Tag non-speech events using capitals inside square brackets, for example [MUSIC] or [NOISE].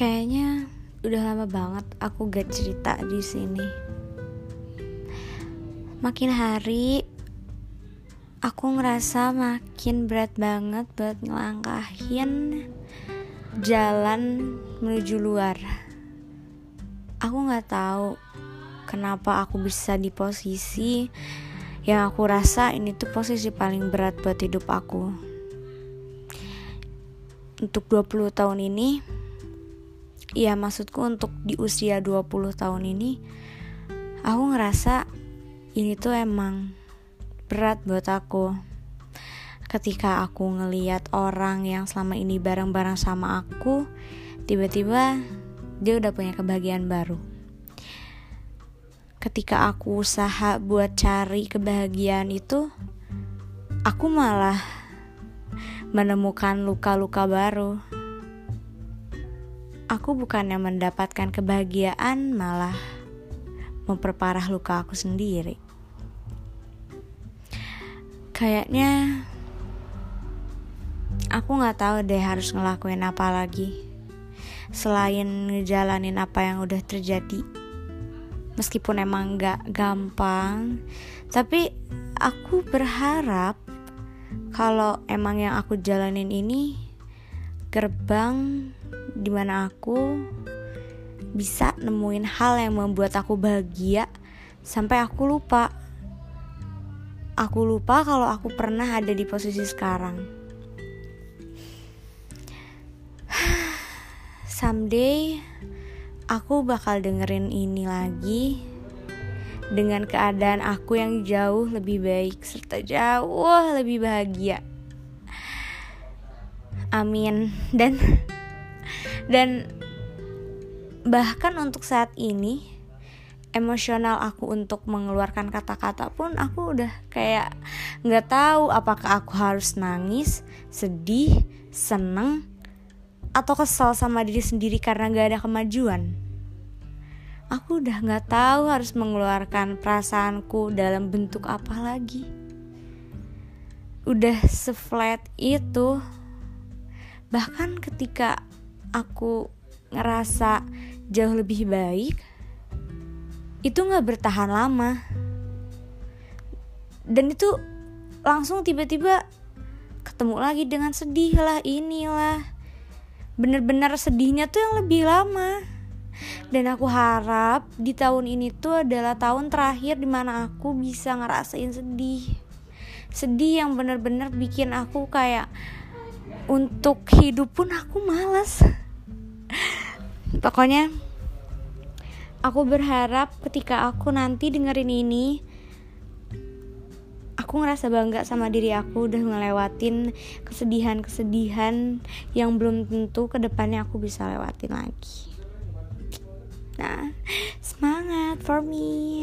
Kayaknya udah lama banget aku gak cerita di sini. Makin hari aku ngerasa makin berat banget buat ngelangkahin jalan menuju luar. Aku nggak tahu kenapa aku bisa di posisi yang aku rasa ini tuh posisi paling berat buat hidup aku untuk 20 tahun ini ya maksudku untuk di usia 20 tahun ini aku ngerasa ini tuh emang berat buat aku ketika aku ngeliat orang yang selama ini bareng-bareng sama aku tiba-tiba dia udah punya kebahagiaan baru ketika aku usaha buat cari kebahagiaan itu aku malah menemukan luka-luka baru. Aku bukannya mendapatkan kebahagiaan, malah memperparah luka aku sendiri. Kayaknya aku nggak tahu deh harus ngelakuin apa lagi selain ngejalanin apa yang udah terjadi. Meskipun emang nggak gampang, tapi aku berharap kalau emang yang aku jalanin ini gerbang di mana aku bisa nemuin hal yang membuat aku bahagia sampai aku lupa aku lupa kalau aku pernah ada di posisi sekarang [SIGHS] someday aku bakal dengerin ini lagi dengan keadaan aku yang jauh lebih baik serta jauh lebih bahagia. Amin. Dan dan bahkan untuk saat ini emosional aku untuk mengeluarkan kata-kata pun aku udah kayak nggak tahu apakah aku harus nangis, sedih, seneng, atau kesal sama diri sendiri karena gak ada kemajuan aku udah gak tahu harus mengeluarkan perasaanku dalam bentuk apa lagi. Udah seflat itu. Bahkan ketika aku ngerasa jauh lebih baik, itu gak bertahan lama. Dan itu langsung tiba-tiba ketemu lagi dengan sedih lah inilah. Bener-bener sedihnya tuh yang lebih lama dan aku harap di tahun ini tuh adalah tahun terakhir di mana aku bisa ngerasain sedih sedih yang bener-bener bikin aku kayak untuk hidup pun aku malas [LAUGHS] pokoknya aku berharap ketika aku nanti dengerin ini aku ngerasa bangga sama diri aku udah ngelewatin kesedihan-kesedihan yang belum tentu ke depannya aku bisa lewatin lagi Nah, semangat for me.